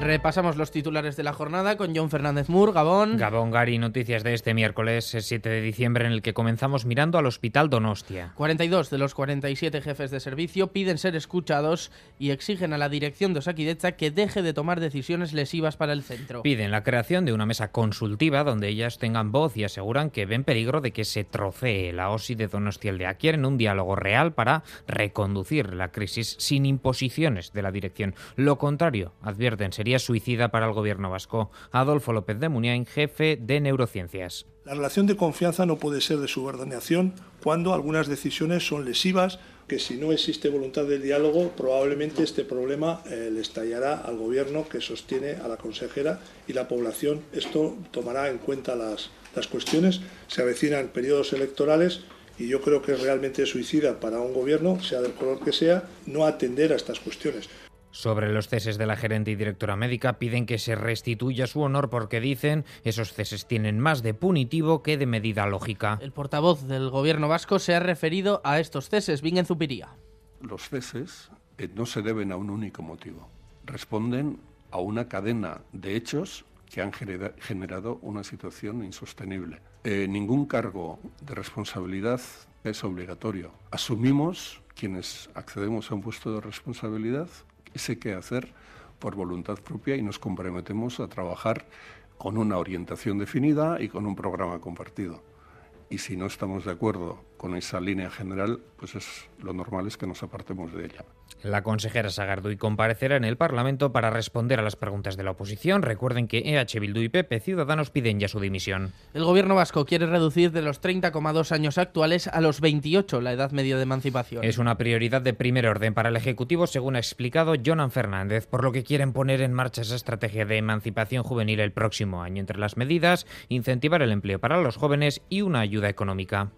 Repasamos los titulares de la jornada con John Fernández Mur, Gabón. Gabón Gary, noticias de este miércoles 7 de diciembre en el que comenzamos mirando al Hospital Donostia. 42 de los 47 jefes de servicio piden ser escuchados y exigen a la dirección de Osakidecha que deje de tomar decisiones lesivas para el centro. Piden la creación de una mesa consultiva donde ellas tengan voz y aseguran que ven peligro de que se trocee la OSI de Donostia Quieren un diálogo real para reconducir la crisis sin imposiciones de la dirección. Lo contrario, advierten, sería suicida para el gobierno vasco. Adolfo López de Muniain, jefe de neurociencias. La relación de confianza no puede ser de subordinación cuando algunas decisiones son lesivas, que si no existe voluntad de diálogo, probablemente este problema eh, le estallará al gobierno que sostiene a la consejera y la población. Esto tomará en cuenta las, las cuestiones. Se avecinan periodos electorales y yo creo que es realmente suicida para un gobierno, sea del color que sea, no atender a estas cuestiones. Sobre los ceses de la gerente y directora médica piden que se restituya su honor porque dicen esos ceses tienen más de punitivo que de medida lógica. El portavoz del gobierno vasco se ha referido a estos ceses. Vingen Zupiría. Los ceses eh, no se deben a un único motivo. Responden a una cadena de hechos que han generado una situación insostenible. Eh, ningún cargo de responsabilidad es obligatorio. Asumimos, quienes accedemos a un puesto de responsabilidad, ese qué hacer por voluntad propia y nos comprometemos a trabajar con una orientación definida y con un programa compartido. Y si no estamos de acuerdo con esa línea general, pues es lo normal es que nos apartemos de ella. La consejera Sagarduy comparecerá en el Parlamento para responder a las preguntas de la oposición. Recuerden que EH Bildu y PP Ciudadanos piden ya su dimisión. El gobierno vasco quiere reducir de los 30,2 años actuales a los 28 la edad media de emancipación. Es una prioridad de primer orden para el Ejecutivo, según ha explicado Jonan Fernández, por lo que quieren poner en marcha esa estrategia de emancipación juvenil el próximo año. Entre las medidas, incentivar el empleo para los jóvenes y una ayuda económica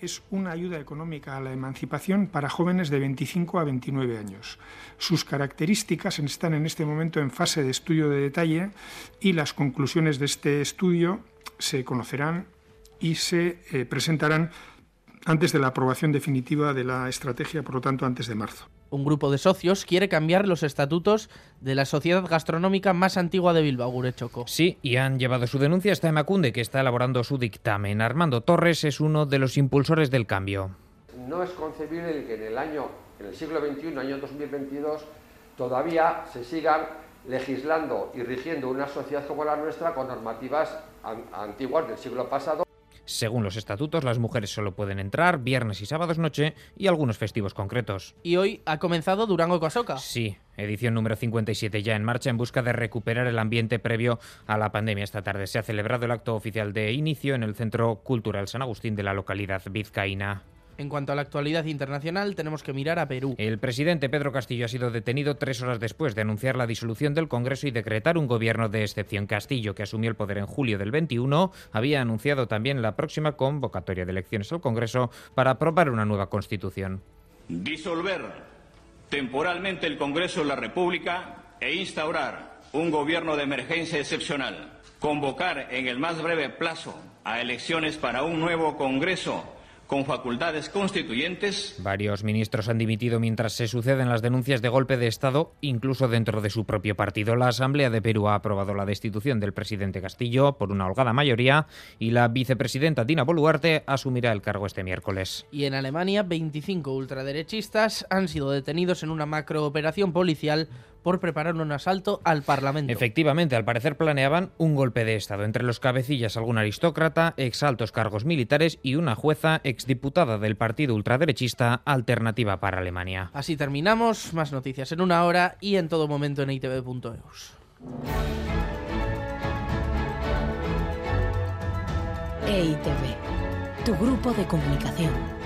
es una ayuda económica a la emancipación para jóvenes de 25 a 29 años. Sus características están en este momento en fase de estudio de detalle y las conclusiones de este estudio se conocerán y se eh, presentarán antes de la aprobación definitiva de la estrategia, por lo tanto antes de marzo un grupo de socios quiere cambiar los estatutos de la sociedad gastronómica más antigua de Bilbao, Gurechoco. Sí, y han llevado su denuncia hasta Emacunde, que está elaborando su dictamen. Armando Torres es uno de los impulsores del cambio. No es concebible que en el año, en el siglo XXI, año 2022, todavía se sigan legislando y rigiendo una sociedad como la nuestra con normativas antiguas del siglo pasado según los estatutos, las mujeres solo pueden entrar viernes y sábados noche y algunos festivos concretos. Y hoy ha comenzado Durango Coasoca. Sí, edición número 57 ya en marcha en busca de recuperar el ambiente previo a la pandemia. Esta tarde se ha celebrado el acto oficial de inicio en el Centro Cultural San Agustín de la localidad vizcaína. En cuanto a la actualidad internacional, tenemos que mirar a Perú. El presidente Pedro Castillo ha sido detenido tres horas después de anunciar la disolución del Congreso y decretar un gobierno de excepción. Castillo, que asumió el poder en julio del 21, había anunciado también la próxima convocatoria de elecciones al Congreso para aprobar una nueva constitución. Disolver temporalmente el Congreso de la República e instaurar un gobierno de emergencia excepcional. Convocar en el más breve plazo a elecciones para un nuevo Congreso con facultades constituyentes. Varios ministros han dimitido mientras se suceden las denuncias de golpe de Estado, incluso dentro de su propio partido. La Asamblea de Perú ha aprobado la destitución del presidente Castillo por una holgada mayoría y la vicepresidenta Dina Boluarte asumirá el cargo este miércoles. Y en Alemania, 25 ultraderechistas han sido detenidos en una macrooperación policial por preparar un asalto al Parlamento. Efectivamente, al parecer planeaban un golpe de Estado. Entre los cabecillas algún aristócrata, exaltos cargos militares y una jueza exdiputada del partido ultraderechista Alternativa para Alemania. Así terminamos. Más noticias en una hora y en todo momento en itv.eus. EITV, tu grupo de comunicación.